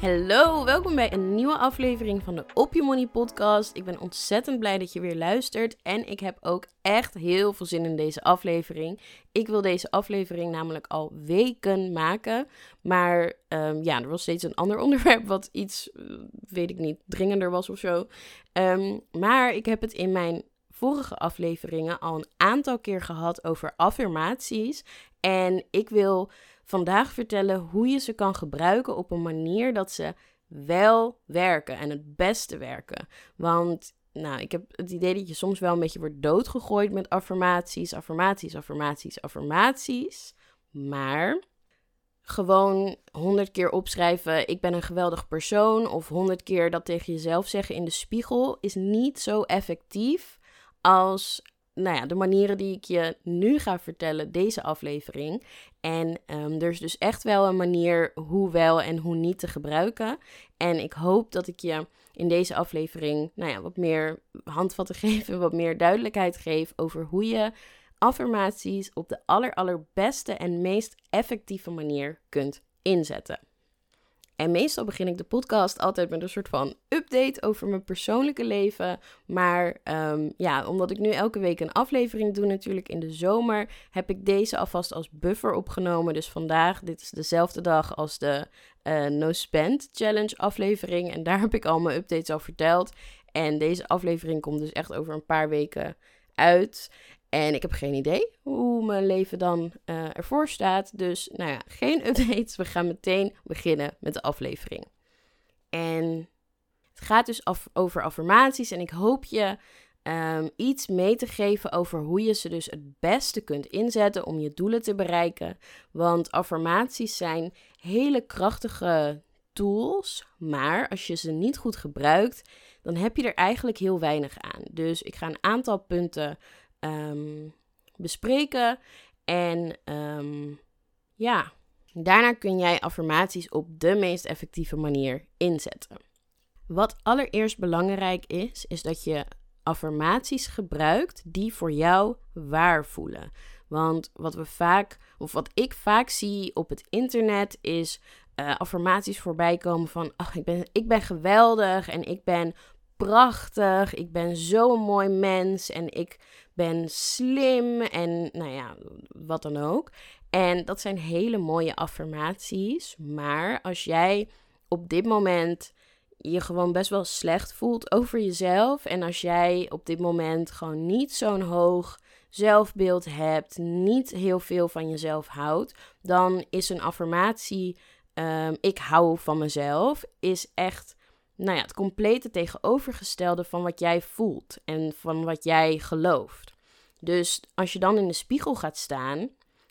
Hallo, welkom bij een nieuwe aflevering van de Op Je Money podcast. Ik ben ontzettend blij dat je weer luistert en ik heb ook echt heel veel zin in deze aflevering. Ik wil deze aflevering namelijk al weken maken, maar um, ja, er was steeds een ander onderwerp wat iets, eh, weet ik niet, dringender was of zo. Um, maar ik heb het in mijn vorige afleveringen al een aantal keer gehad over affirmaties en ik wil vandaag vertellen hoe je ze kan gebruiken op een manier dat ze wel werken en het beste werken. Want nou, ik heb het idee dat je soms wel een beetje wordt doodgegooid met affirmaties, affirmaties, affirmaties, affirmaties. Maar gewoon honderd keer opschrijven: ik ben een geweldig persoon, of honderd keer dat tegen jezelf zeggen in de spiegel, is niet zo effectief als nou ja, de manieren die ik je nu ga vertellen, deze aflevering. En um, er is dus echt wel een manier hoe wel en hoe niet te gebruiken. En ik hoop dat ik je in deze aflevering nou ja, wat meer handvatten geef en wat meer duidelijkheid geef over hoe je affirmaties op de aller, allerbeste en meest effectieve manier kunt inzetten. En meestal begin ik de podcast altijd met een soort van update over mijn persoonlijke leven. Maar um, ja, omdat ik nu elke week een aflevering doe, natuurlijk in de zomer, heb ik deze alvast als buffer opgenomen. Dus vandaag, dit is dezelfde dag als de uh, No Spend Challenge aflevering. En daar heb ik al mijn updates al verteld. En deze aflevering komt dus echt over een paar weken uit. En ik heb geen idee hoe mijn leven dan uh, ervoor staat. Dus nou ja, geen updates. We gaan meteen beginnen met de aflevering. En het gaat dus af, over affirmaties. En ik hoop je um, iets mee te geven over hoe je ze dus het beste kunt inzetten om je doelen te bereiken. Want affirmaties zijn hele krachtige tools. Maar als je ze niet goed gebruikt, dan heb je er eigenlijk heel weinig aan. Dus ik ga een aantal punten um, bespreken. En um, ja, daarna kun jij affirmaties op de meest effectieve manier inzetten. Wat allereerst belangrijk is, is dat je affirmaties gebruikt die voor jou waar voelen. Want wat we vaak, of wat ik vaak zie op het internet, is uh, affirmaties voorbij komen van: ach, ik ben, ik ben geweldig en ik ben prachtig, ik ben zo'n mooi mens en ik ben slim en nou ja, wat dan ook. En dat zijn hele mooie affirmaties. Maar als jij op dit moment je gewoon best wel slecht voelt over jezelf. En als jij op dit moment gewoon niet zo'n hoog zelfbeeld hebt, niet heel veel van jezelf houdt, dan is een affirmatie: um, ik hou van mezelf, is echt nou ja, het complete tegenovergestelde van wat jij voelt en van wat jij gelooft. Dus als je dan in de spiegel gaat staan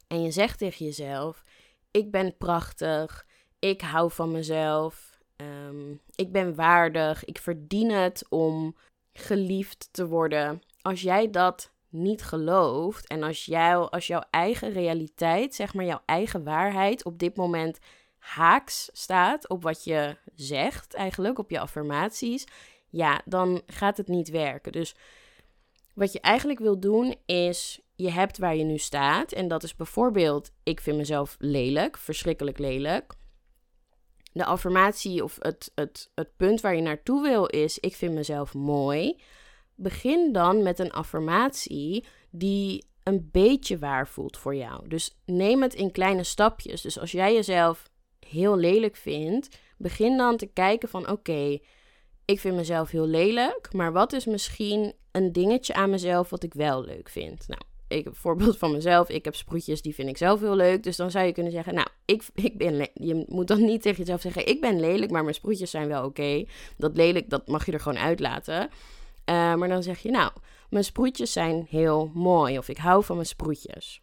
en je zegt tegen jezelf: Ik ben prachtig, ik hou van mezelf, ehm, ik ben waardig, ik verdien het om geliefd te worden. Als jij dat niet gelooft en als, jij, als jouw eigen realiteit, zeg maar jouw eigen waarheid op dit moment haaks staat op wat je zegt, eigenlijk op je affirmaties, ja, dan gaat het niet werken. Dus wat je eigenlijk wil doen is, je hebt waar je nu staat. En dat is bijvoorbeeld, ik vind mezelf lelijk, verschrikkelijk lelijk. De affirmatie of het, het, het punt waar je naartoe wil is, ik vind mezelf mooi. Begin dan met een affirmatie die een beetje waar voelt voor jou. Dus neem het in kleine stapjes. Dus als jij jezelf heel lelijk vindt, begin dan te kijken van oké, ik vind mezelf heel lelijk, maar wat is misschien een dingetje aan mezelf wat ik wel leuk vind? Nou, ik, voorbeeld van mezelf, ik heb sproetjes, die vind ik zelf heel leuk. Dus dan zou je kunnen zeggen, nou, ik, ik ben je moet dan niet tegen jezelf zeggen, ik ben lelijk, maar mijn sproetjes zijn wel oké. Dat lelijk, dat mag je er gewoon uitlaten. Uh, maar dan zeg je, nou, mijn sproetjes zijn heel mooi of ik hou van mijn sproetjes.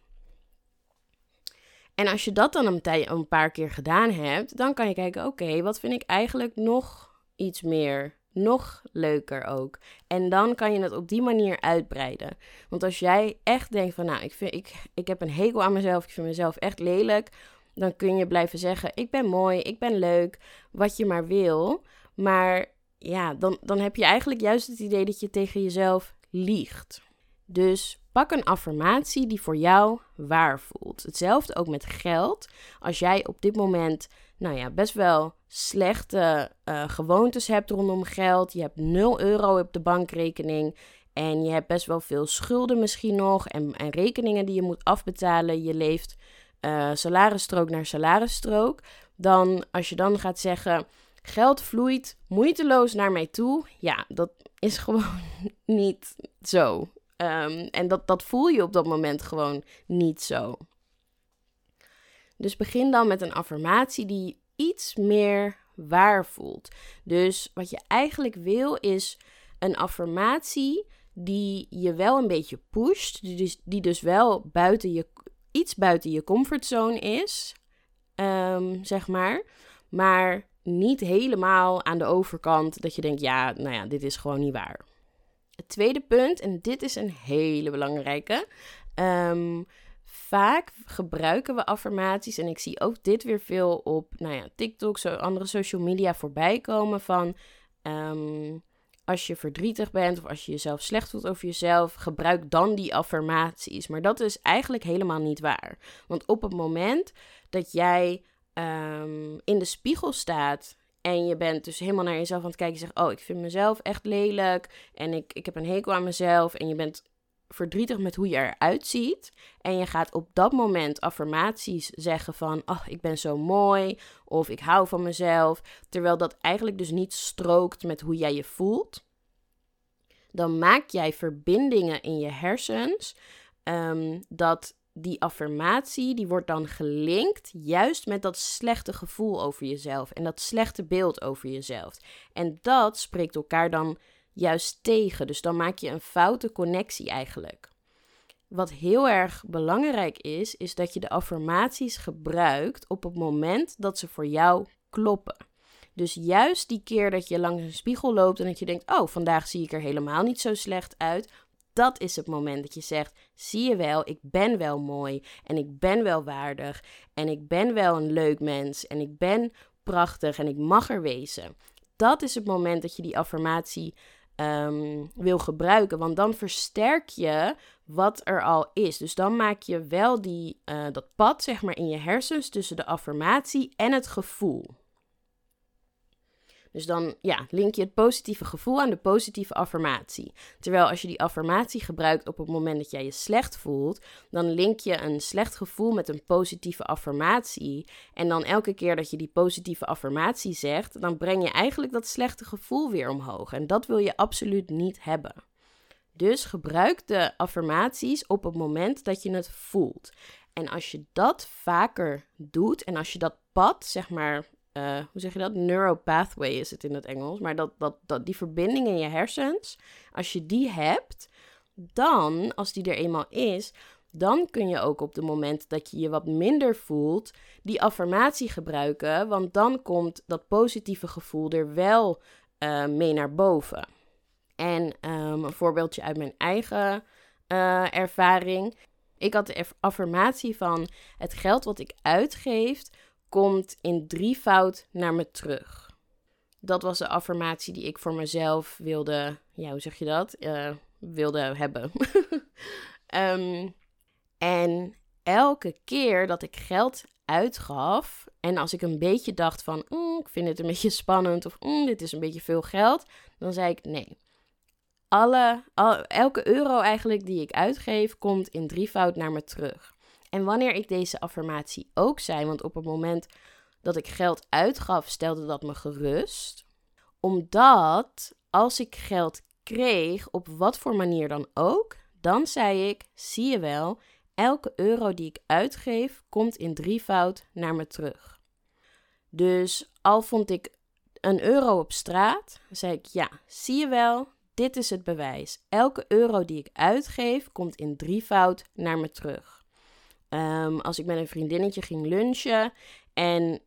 En als je dat dan een, paar keer gedaan hebt, dan kan je kijken, oké, wat vind ik eigenlijk nog iets meer nog leuker ook. En dan kan je het op die manier uitbreiden. Want als jij echt denkt van, nou, ik, vind, ik, ik heb een hekel aan mezelf, ik vind mezelf echt lelijk, dan kun je blijven zeggen, ik ben mooi, ik ben leuk, wat je maar wil. Maar ja, dan, dan heb je eigenlijk juist het idee dat je tegen jezelf liegt. Dus pak een affirmatie die voor jou waar voelt. Hetzelfde ook met geld. Als jij op dit moment, nou ja, best wel slechte uh, gewoontes hebt rondom geld. Je hebt 0 euro op de bankrekening. En je hebt best wel veel schulden misschien nog. En, en rekeningen die je moet afbetalen. Je leeft uh, salarisstrook naar salarisstrook. Dan als je dan gaat zeggen. Geld vloeit moeiteloos naar mij toe. Ja, dat is gewoon niet zo. Um, en dat, dat voel je op dat moment gewoon niet zo. Dus begin dan met een affirmatie die iets meer waar voelt. Dus wat je eigenlijk wil is een affirmatie die je wel een beetje pusht, die dus, dus wel buiten je, iets buiten je comfortzone is, um, zeg maar. Maar niet helemaal aan de overkant dat je denkt, ja, nou ja, dit is gewoon niet waar. Het tweede punt, en dit is een hele belangrijke. Um, vaak gebruiken we affirmaties. En ik zie ook dit weer veel op nou ja, TikTok, zo andere social media voorbij komen. Van um, als je verdrietig bent of als je jezelf slecht voelt over jezelf, gebruik dan die affirmaties. Maar dat is eigenlijk helemaal niet waar. Want op het moment dat jij um, in de spiegel staat en je bent dus helemaal naar jezelf aan het kijken. Je zegt, oh, ik vind mezelf echt lelijk. En ik, ik heb een hekel aan mezelf. En je bent verdrietig met hoe je eruit ziet. En je gaat op dat moment affirmaties zeggen van, oh, ik ben zo mooi. Of ik hou van mezelf. Terwijl dat eigenlijk dus niet strookt met hoe jij je voelt. Dan maak jij verbindingen in je hersens. Um, dat die affirmatie, die wordt dan gelinkt juist met dat slechte gevoel over jezelf en dat slechte beeld over jezelf. En dat spreekt elkaar dan juist tegen. Dus dan maak je een foute connectie eigenlijk. Wat heel erg belangrijk is, is dat je de affirmaties gebruikt op het moment dat ze voor jou kloppen. Dus juist die keer dat je langs een spiegel loopt en dat je denkt: Oh, vandaag zie ik er helemaal niet zo slecht uit dat is het moment dat je zegt: zie je wel, ik ben wel mooi en ik ben wel waardig en ik ben wel een leuk mens en ik ben prachtig en ik mag er wezen. Dat is het moment dat je die affirmatie um, wil gebruiken, want dan versterk je wat er al is. Dus dan maak je wel die, uh, dat pad zeg maar in je hersens tussen de affirmatie en het gevoel. Dus dan ja, link je het positieve gevoel aan de positieve affirmatie. Terwijl als je die affirmatie gebruikt op het moment dat jij je slecht voelt, dan link je een slecht gevoel met een positieve affirmatie. En dan elke keer dat je die positieve affirmatie zegt, dan breng je eigenlijk dat slechte gevoel weer omhoog. En dat wil je absoluut niet hebben. Dus gebruik de affirmaties op het moment dat je het voelt. En als je dat vaker doet en als je dat pad, zeg maar, uh, hoe zeg je dat? Neuropathway is het in het Engels. Maar dat, dat, dat die verbinding in je hersens, als je die hebt, dan, als die er eenmaal is, dan kun je ook op het moment dat je je wat minder voelt, die affirmatie gebruiken. Want dan komt dat positieve gevoel er wel uh, mee naar boven. En um, een voorbeeldje uit mijn eigen uh, ervaring. Ik had de affirmatie van het geld wat ik uitgeef, komt in drievoud naar me terug. Dat was de affirmatie die ik voor mezelf wilde, ja, hoe zeg je dat? Uh, wilde hebben. um, en elke keer dat ik geld uitgaf en als ik een beetje dacht van, mm, ik vind het een beetje spannend of mm, dit is een beetje veel geld, dan zei ik nee. Alle, al, elke euro eigenlijk die ik uitgeef komt in drievoud naar me terug. En wanneer ik deze affirmatie ook zei, want op het moment dat ik geld uitgaf, stelde dat me gerust. Omdat als ik geld kreeg, op wat voor manier dan ook, dan zei ik: zie je wel, elke euro die ik uitgeef komt in drievoud naar me terug. Dus al vond ik een euro op straat, zei ik: ja, zie je wel, dit is het bewijs. Elke euro die ik uitgeef komt in drievoud naar me terug. Ehm, als ik met een vriendinnetje ging lunchen en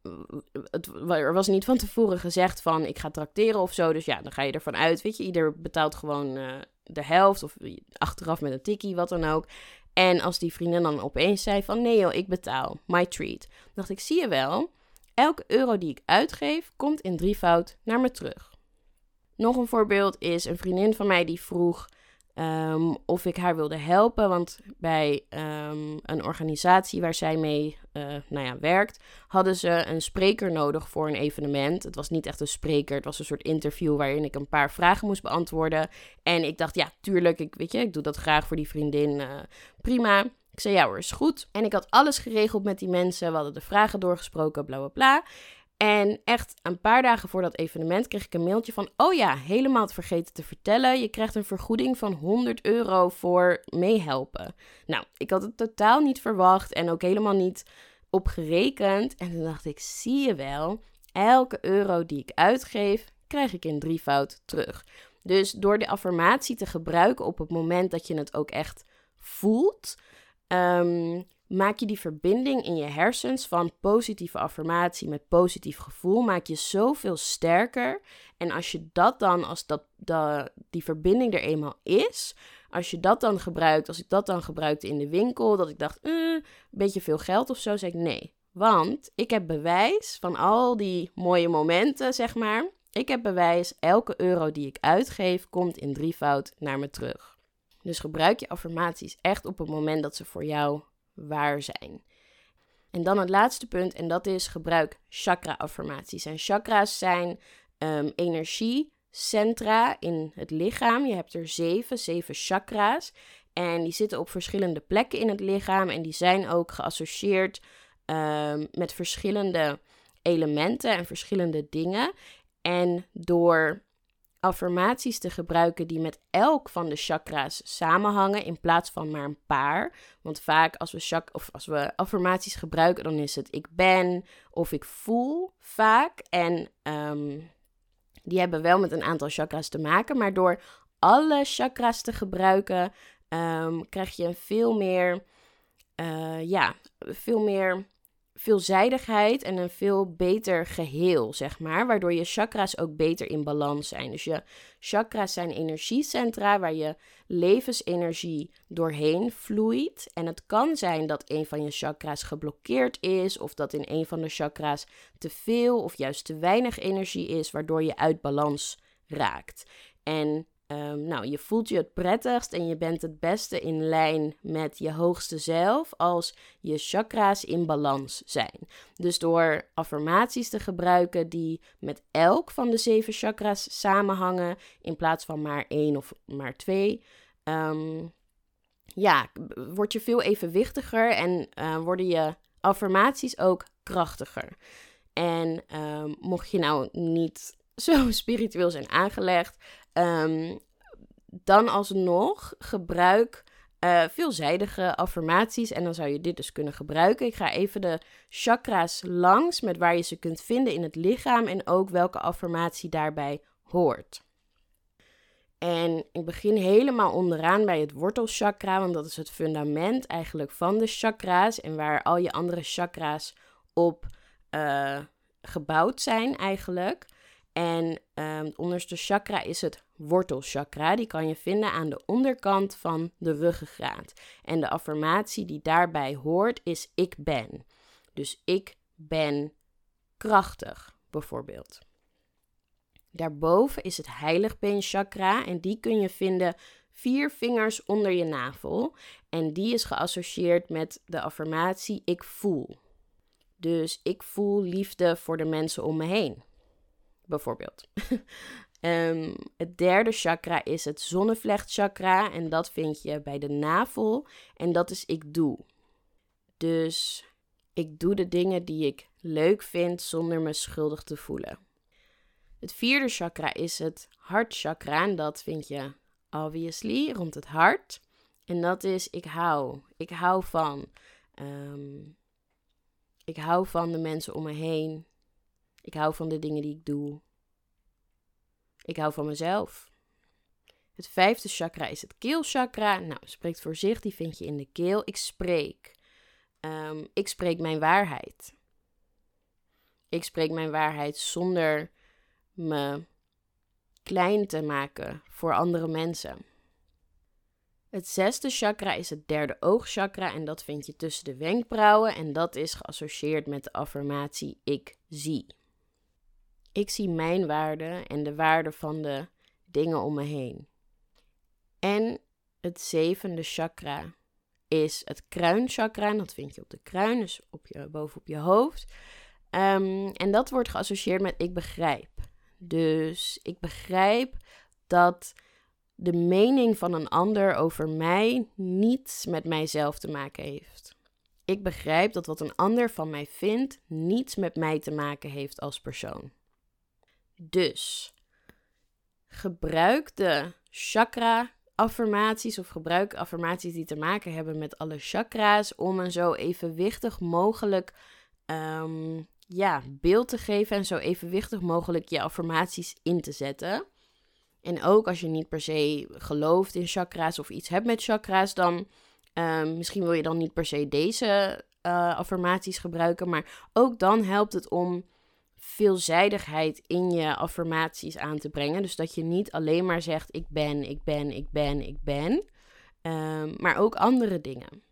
het, er was niet van tevoren gezegd van ik ga trakteren of zo. Dus ja, dan ga je ervan uit, weet je, ieder betaalt gewoon uh, de helft of achteraf met een tikkie, wat dan ook. En als die vriendin dan opeens zei van nee joh, ik betaal, my treat. dacht ik, zie je wel, elke euro die ik uitgeef komt in drievoud naar me terug. Nog een voorbeeld is een vriendin van mij die vroeg um, of ik haar wilde helpen. Want bij um, een organisatie waar zij mee uh, nou ja, werkt, hadden ze een spreker nodig voor een evenement. Het was niet echt een spreker, het was een soort interview waarin ik een paar vragen moest beantwoorden. En ik dacht, ja, tuurlijk, ik, weet je, ik doe dat graag voor die vriendin. Uh, prima. Ik zei, ja hoor, is goed. En ik had alles geregeld met die mensen. We hadden de vragen doorgesproken, bla bla bla. En echt een paar dagen voor dat evenement kreeg ik een mailtje van: Oh ja, helemaal het vergeten te vertellen. Je krijgt een vergoeding van 100 euro voor meehelpen. Nou, ik had het totaal niet verwacht en ook helemaal niet op gerekend. En toen dacht ik: Zie je wel, elke euro die ik uitgeef, krijg ik in drievoud terug. Dus door de affirmatie te gebruiken op het moment dat je het ook echt voelt. Um, maak je die verbinding in je hersens van positieve affirmatie met positief gevoel, maak je zoveel sterker. En als je dat dan, als dat, die verbinding er eenmaal is, als je dat dan gebruikt, als ik dat dan gebruikte in de winkel, dat ik dacht, eh, een beetje veel geld of zo, zeg ik nee. Want ik heb bewijs van al die mooie momenten, zeg maar. Ik heb bewijs, elke euro die ik uitgeef, komt in drievoud naar me terug. Dus gebruik je affirmaties echt op het moment dat ze voor jou waar zijn. En dan het laatste punt, en dat is gebruik chakra-affirmaties. En chakra's zijn um, energiecentra in het lichaam. Je hebt er zeven, zeven chakra's. En die zitten op verschillende plekken in het lichaam. En die zijn ook geassocieerd um, met verschillende elementen en verschillende dingen. En door affirmaties te gebruiken die met elk van de chakra's samenhangen in plaats van maar een paar. Want vaak als we, chak of als we affirmaties gebruiken, dan is het ik ben of ik voel vaak. En um, die hebben wel met een aantal chakra's te maken, maar door alle chakra's te gebruiken, um, krijg je veel meer, uh, ja, veel meer veelzijdigheid en een veel beter geheel, zeg maar. Waardoor je chakra's ook beter in balans zijn. Dus je chakra's zijn energiecentra waar je levensenergie doorheen vloeit. En het kan zijn dat een van je chakra's geblokkeerd is, of dat in een van de chakra's te veel of juist te weinig energie is, waardoor je uit balans raakt. En Um, nou, je voelt je het prettigst en je bent het beste in lijn met je hoogste zelf als je chakra's in balans zijn. Dus door affirmaties te gebruiken die met elk van de zeven chakra's samenhangen, in plaats van maar één of maar twee, um, ja, word je veel evenwichtiger en uh, worden je affirmaties ook krachtiger. En um, mocht je nou niet zo spiritueel zijn aangelegd, um, dan alsnog gebruik uh, veelzijdige affirmaties. En dan zou je dit dus kunnen gebruiken. Ik ga even de chakra's langs met waar je ze kunt vinden in het lichaam en ook welke affirmatie daarbij hoort. En ik begin helemaal onderaan bij het wortelchakra, want dat is het fundament eigenlijk van de chakra's en waar al je andere chakra's op uh, gebouwd zijn eigenlijk. En um, het onderste chakra is het wortelchakra. Die kan je vinden aan de onderkant van de ruggengraat. En de affirmatie die daarbij hoort is ik ben. Dus ik ben krachtig, bijvoorbeeld. Daarboven is het heiligbeenchakra en die kun je vinden vier vingers onder je navel. En die is geassocieerd met de affirmatie ik voel. Dus ik voel liefde voor de mensen om me heen bijvoorbeeld. um, het derde chakra is het zonnevlechtchakra en dat vind je bij de navel en dat is ik doe. Dus ik doe de dingen die ik leuk vind zonder me schuldig te voelen. Het vierde chakra is het hartchakra en dat vind je obviously rond het hart. En dat is ik hou. Ik hou van. Ehm, ik hou van de mensen om me heen. Ik hou van de dingen die ik doe. Ik hou van mezelf. Het vijfde chakra is het keelchakra. Nou, spreekt voor zich, die vind je in de keel. Ik spreek. Ehm, ik spreek mijn waarheid. Ik spreek mijn waarheid zonder me klein te maken voor andere mensen. Het zesde chakra is het derde oogchakra en dat vind je tussen de wenkbrauwen en dat is geassocieerd met de affirmatie ik zie. Ik zie mijn waarde en de waarde van de dingen om me heen. En het zevende chakra is het kruinchakra. En dat vind je op de kruin, dus op je, bovenop je hoofd. Ehm, en dat wordt geassocieerd met ik begrijp. Dus ik begrijp dat de mening van een ander over mij niets met mijzelf te maken heeft. Ik begrijp dat wat een ander van mij vindt niets met mij te maken heeft als persoon. Dus gebruik de chakra affirmaties of gebruik affirmaties die te maken hebben met alle chakra's om een zo evenwichtig mogelijk um, ja, beeld te geven en zo evenwichtig mogelijk je affirmaties in te zetten. En ook als je niet per se gelooft in chakra's of iets hebt met chakra's, dan um, misschien wil je dan niet per se deze uh, affirmaties gebruiken. Maar ook dan helpt het om veelzijdigheid in je affirmaties aan te brengen. Dus dat je niet alleen maar zegt: ik ben, ik ben, ik ben, ik ben. Um, maar ook andere dingen.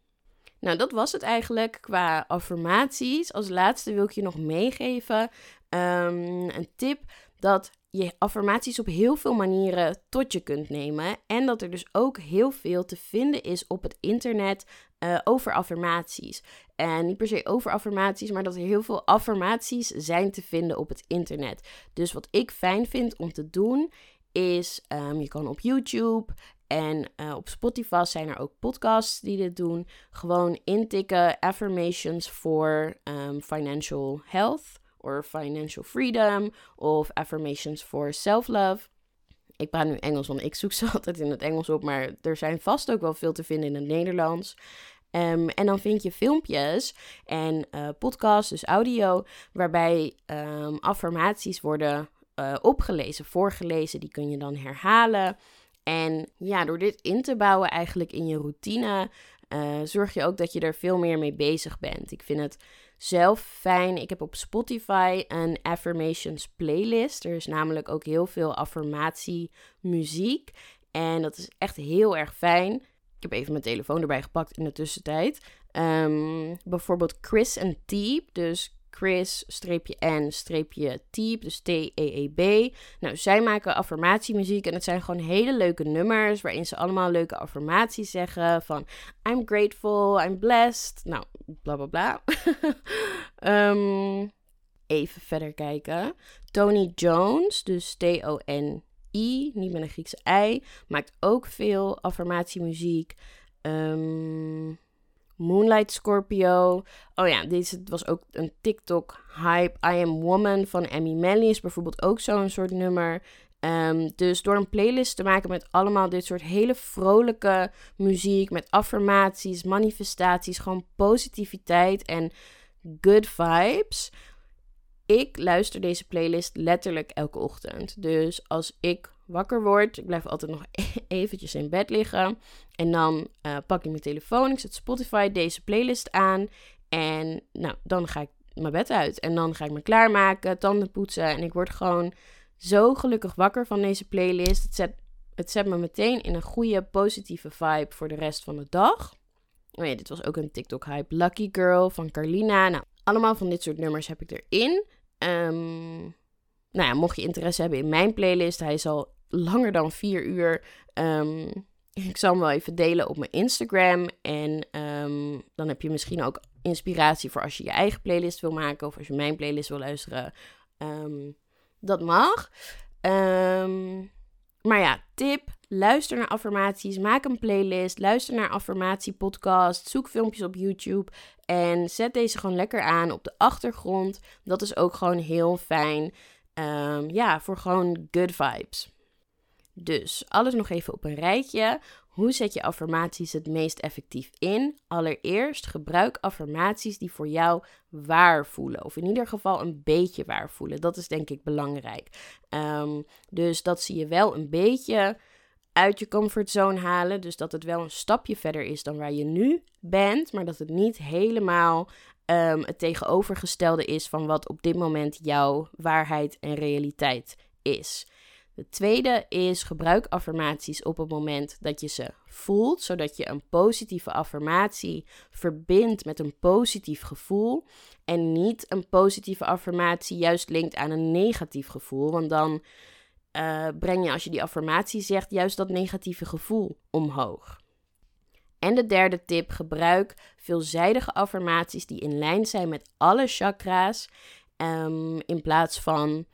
Nou, dat was het eigenlijk qua affirmaties. Als laatste wil ik je nog meegeven um, een tip dat je affirmaties op heel veel manieren tot je kunt nemen. En dat er dus ook heel veel te vinden is op het internet uh, over affirmaties. En niet per se over affirmaties, maar dat er heel veel affirmaties zijn te vinden op het internet. Dus wat ik fijn vind om te doen, is um, je kan op YouTube en uh, op Spotify zijn er ook podcasts die dit doen. Gewoon intikken affirmations for um, financial health or financial freedom of affirmations for self-love. Ik praat nu Engels, want ik zoek ze altijd in het Engels op, maar er zijn vast ook wel veel te vinden in het Nederlands. Um, en dan vind je filmpjes en uh, podcasts, dus audio, waarbij um, affirmaties worden uh, opgelezen, voorgelezen. Die kun je dan herhalen. En ja, door dit in te bouwen eigenlijk in je routine, uh, zorg je ook dat je er veel meer mee bezig bent. Ik vind het zelf fijn. Ik heb op Spotify een affirmations playlist. Er is namelijk ook heel veel affirmatie muziek. En dat is echt heel erg fijn. Ik heb even mijn telefoon erbij gepakt in de tussentijd. Um, bijvoorbeeld Chris en Teep. Dus Chris-N-Teep, dus T-E-E-B. Nou, zij maken affirmatiemuziek en het zijn gewoon hele leuke nummers waarin ze allemaal leuke affirmaties zeggen van I'm grateful, I'm blessed, nou, bla bla bla. um, even verder kijken. Tony Jones, dus T-O-N-I, niet met een Griekse I, maakt ook veel affirmatiemuziek. Um, Moonlight Scorpio. Oh ja, deze was ook een TikTok-hype. I Am Woman van Emmy Melly is bijvoorbeeld ook zo'n soort nummer. Um, dus door een playlist te maken met allemaal dit soort hele vrolijke muziek, met affirmaties, manifestaties, gewoon positiviteit en good vibes. Ik luister deze playlist letterlijk elke ochtend. Dus als ik wakker word. Ik blijf altijd nog eventjes in bed liggen. En dan uh, pak ik mijn telefoon, ik zet Spotify deze playlist aan. En nou, dan ga ik mijn bed uit. En dan ga ik me klaarmaken, tanden poetsen. En ik word gewoon zo gelukkig wakker van deze playlist. Het zet, het zet me meteen in een goede, positieve vibe voor de rest van de dag. Oh ja, dit was ook een TikTok-hype. Lucky Girl van Carlina. Nou, allemaal van dit soort nummers heb ik erin. Um, nou ja, mocht je interesse hebben in mijn playlist, hij is al langer dan vier uur. Um, ik zal hem wel even delen op mijn Instagram. En um, dan heb je misschien ook inspiratie voor als je je eigen playlist wil maken. Of als je mijn playlist wil luisteren. Dat mag. maar ja, tip. Luister naar affirmaties. Maak een playlist. Luister naar affirmatiepodcast. Zoek filmpjes op YouTube. En zet deze gewoon lekker aan op de achtergrond. Dat is ook gewoon heel fijn. ja, voor gewoon good vibes. Dus alles nog even op een rijtje. Hoe zet je affirmaties het meest effectief in? Allereerst gebruik affirmaties die voor jou waar voelen. Of in ieder geval een beetje waar voelen. Dat is denk ik belangrijk. Ehm, dus dat zie je wel een beetje uit je comfortzone halen. Dus dat het wel een stapje verder is dan waar je nu bent. Maar dat het niet helemaal um, het tegenovergestelde is van wat op dit moment jouw waarheid en realiteit is. De tweede is gebruik affirmaties op het moment dat je ze voelt, zodat je een positieve affirmatie verbindt met een positief gevoel en niet een positieve affirmatie juist linkt aan een negatief gevoel, want dan uh, breng je als je die affirmatie zegt juist dat negatieve gevoel omhoog. En de derde tip: gebruik veelzijdige affirmaties die in lijn zijn met alle chakra's. Um, in plaats van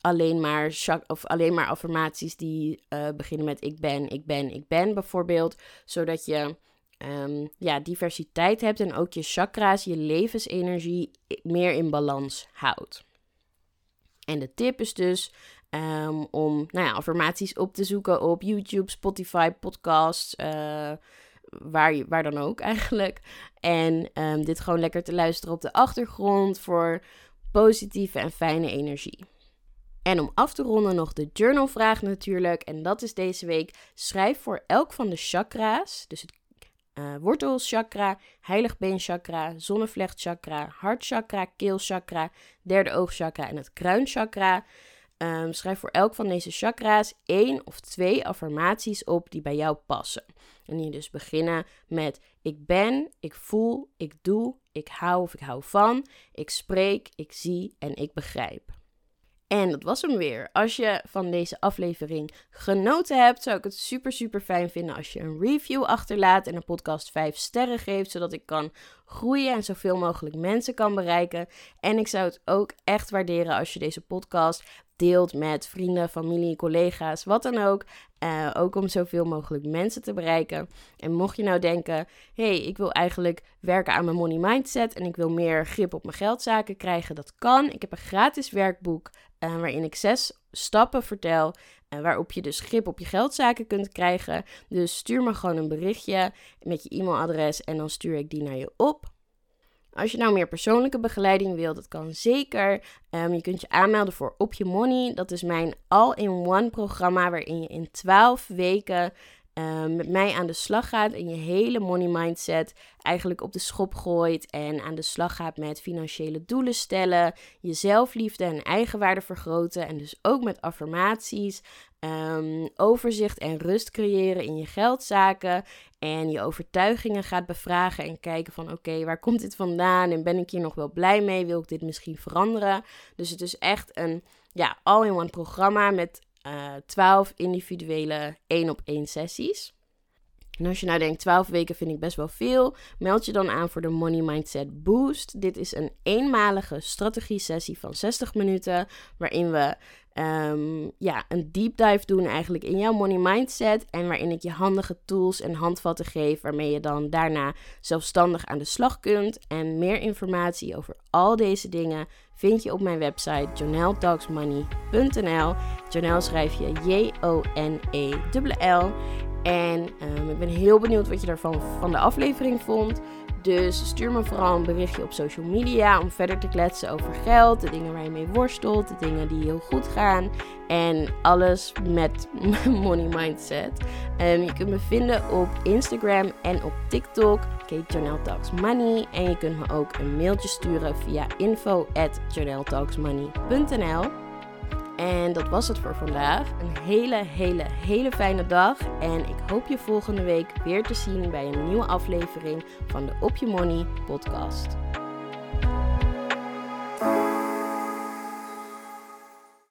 alleen maar, of alleen maar affirmaties die uh, beginnen met ik ben, ik ben, ik ben bijvoorbeeld. Zodat je um, ja, diversiteit hebt en ook je chakra's, je levensenergie meer in balans houdt. En de tip is dus um, om nou ja, affirmaties op te zoeken op YouTube, Spotify, podcasts. Uh, waar, waar dan ook eigenlijk. En um, dit gewoon lekker te luisteren op de achtergrond voor positieve en fijne energie. En om af te ronden nog de journalvraag natuurlijk. En dat is deze week: schrijf voor elk van de chakra's, dus het uh, wortelchakra, heiligbeenchakra, zonnevlechtchakra, hartchakra, keelchakra, derde oogchakra en het kruinchakra. Um, schrijf voor elk van deze chakra's één of twee affirmaties op die bij jou passen. En die dus beginnen met ik ben, ik voel, ik doe, ik hou of ik hou van, ik spreek, ik zie en ik begrijp. En dat was hem weer. Als je van deze aflevering genoten hebt, zou ik het super, super fijn vinden als je een review achterlaat en een podcast 5 sterren geeft, zodat ik kan groeien en zoveel mogelijk mensen kan bereiken. En ik zou het ook echt waarderen als je deze podcast deelt met vrienden, familie, collega's, wat dan ook. Uh, ook om zoveel mogelijk mensen te bereiken. En mocht je nou denken: hey, ik wil eigenlijk werken aan mijn money mindset en ik wil meer grip op mijn geldzaken krijgen, dat kan. Ik heb een gratis werkboek uh, waarin ik zes stappen vertel. Uh, waarop je dus grip op je geldzaken kunt krijgen. Dus stuur me gewoon een berichtje met je e-mailadres en dan stuur ik die naar je op. Als je nou meer persoonlijke begeleiding wilt, dat kan zeker. Um, je kunt je aanmelden voor Op Je Money. Dat is mijn all-in-one programma waarin je in 12 weken Ehm, met mij aan de slag gaat en je hele money mindset eigenlijk op de schop gooit en aan de slag gaat met financiële doelen stellen, je zelfliefde en eigenwaarde vergroten en dus ook met affirmaties, um, overzicht en rust creëren in je geldzaken en je overtuigingen gaat bevragen en kijken van oké, waar komt dit vandaan en ben ik hier nog wel blij mee? Wil ik dit misschien veranderen? Dus het is echt een ja, all-in-one programma met eh, 12 individuele 1 op 1 sessies. En als je nou denkt, 12 weken vind ik best wel veel, meld je dan aan voor de Money Mindset Boost. Dit is een eenmalige strategie-sessie van 60 minuten, waarin we um, ja, een deep dive doen eigenlijk in jouw money mindset. En waarin ik je handige tools en handvatten geef, waarmee je dan daarna zelfstandig aan de slag kunt. En meer informatie over al deze dingen vind je op mijn website joneltalksmoney.nl. Jonel schrijf je J-O-N-E-L-L. En um, ik ben heel benieuwd wat je daarvan van de aflevering vond. Dus stuur me vooral een berichtje op social media om verder te kletsen over geld, de dingen waar je mee worstelt, de dingen die heel goed gaan en alles met money mindset. Um, je kunt me vinden op Instagram en op TikTok, Kate Talks Money. En je kunt me ook een mailtje sturen via info at en dat was het voor vandaag. Een hele, hele, hele fijne dag. En ik hoop je volgende week weer te zien bij een nieuwe aflevering van de Op Je Money podcast.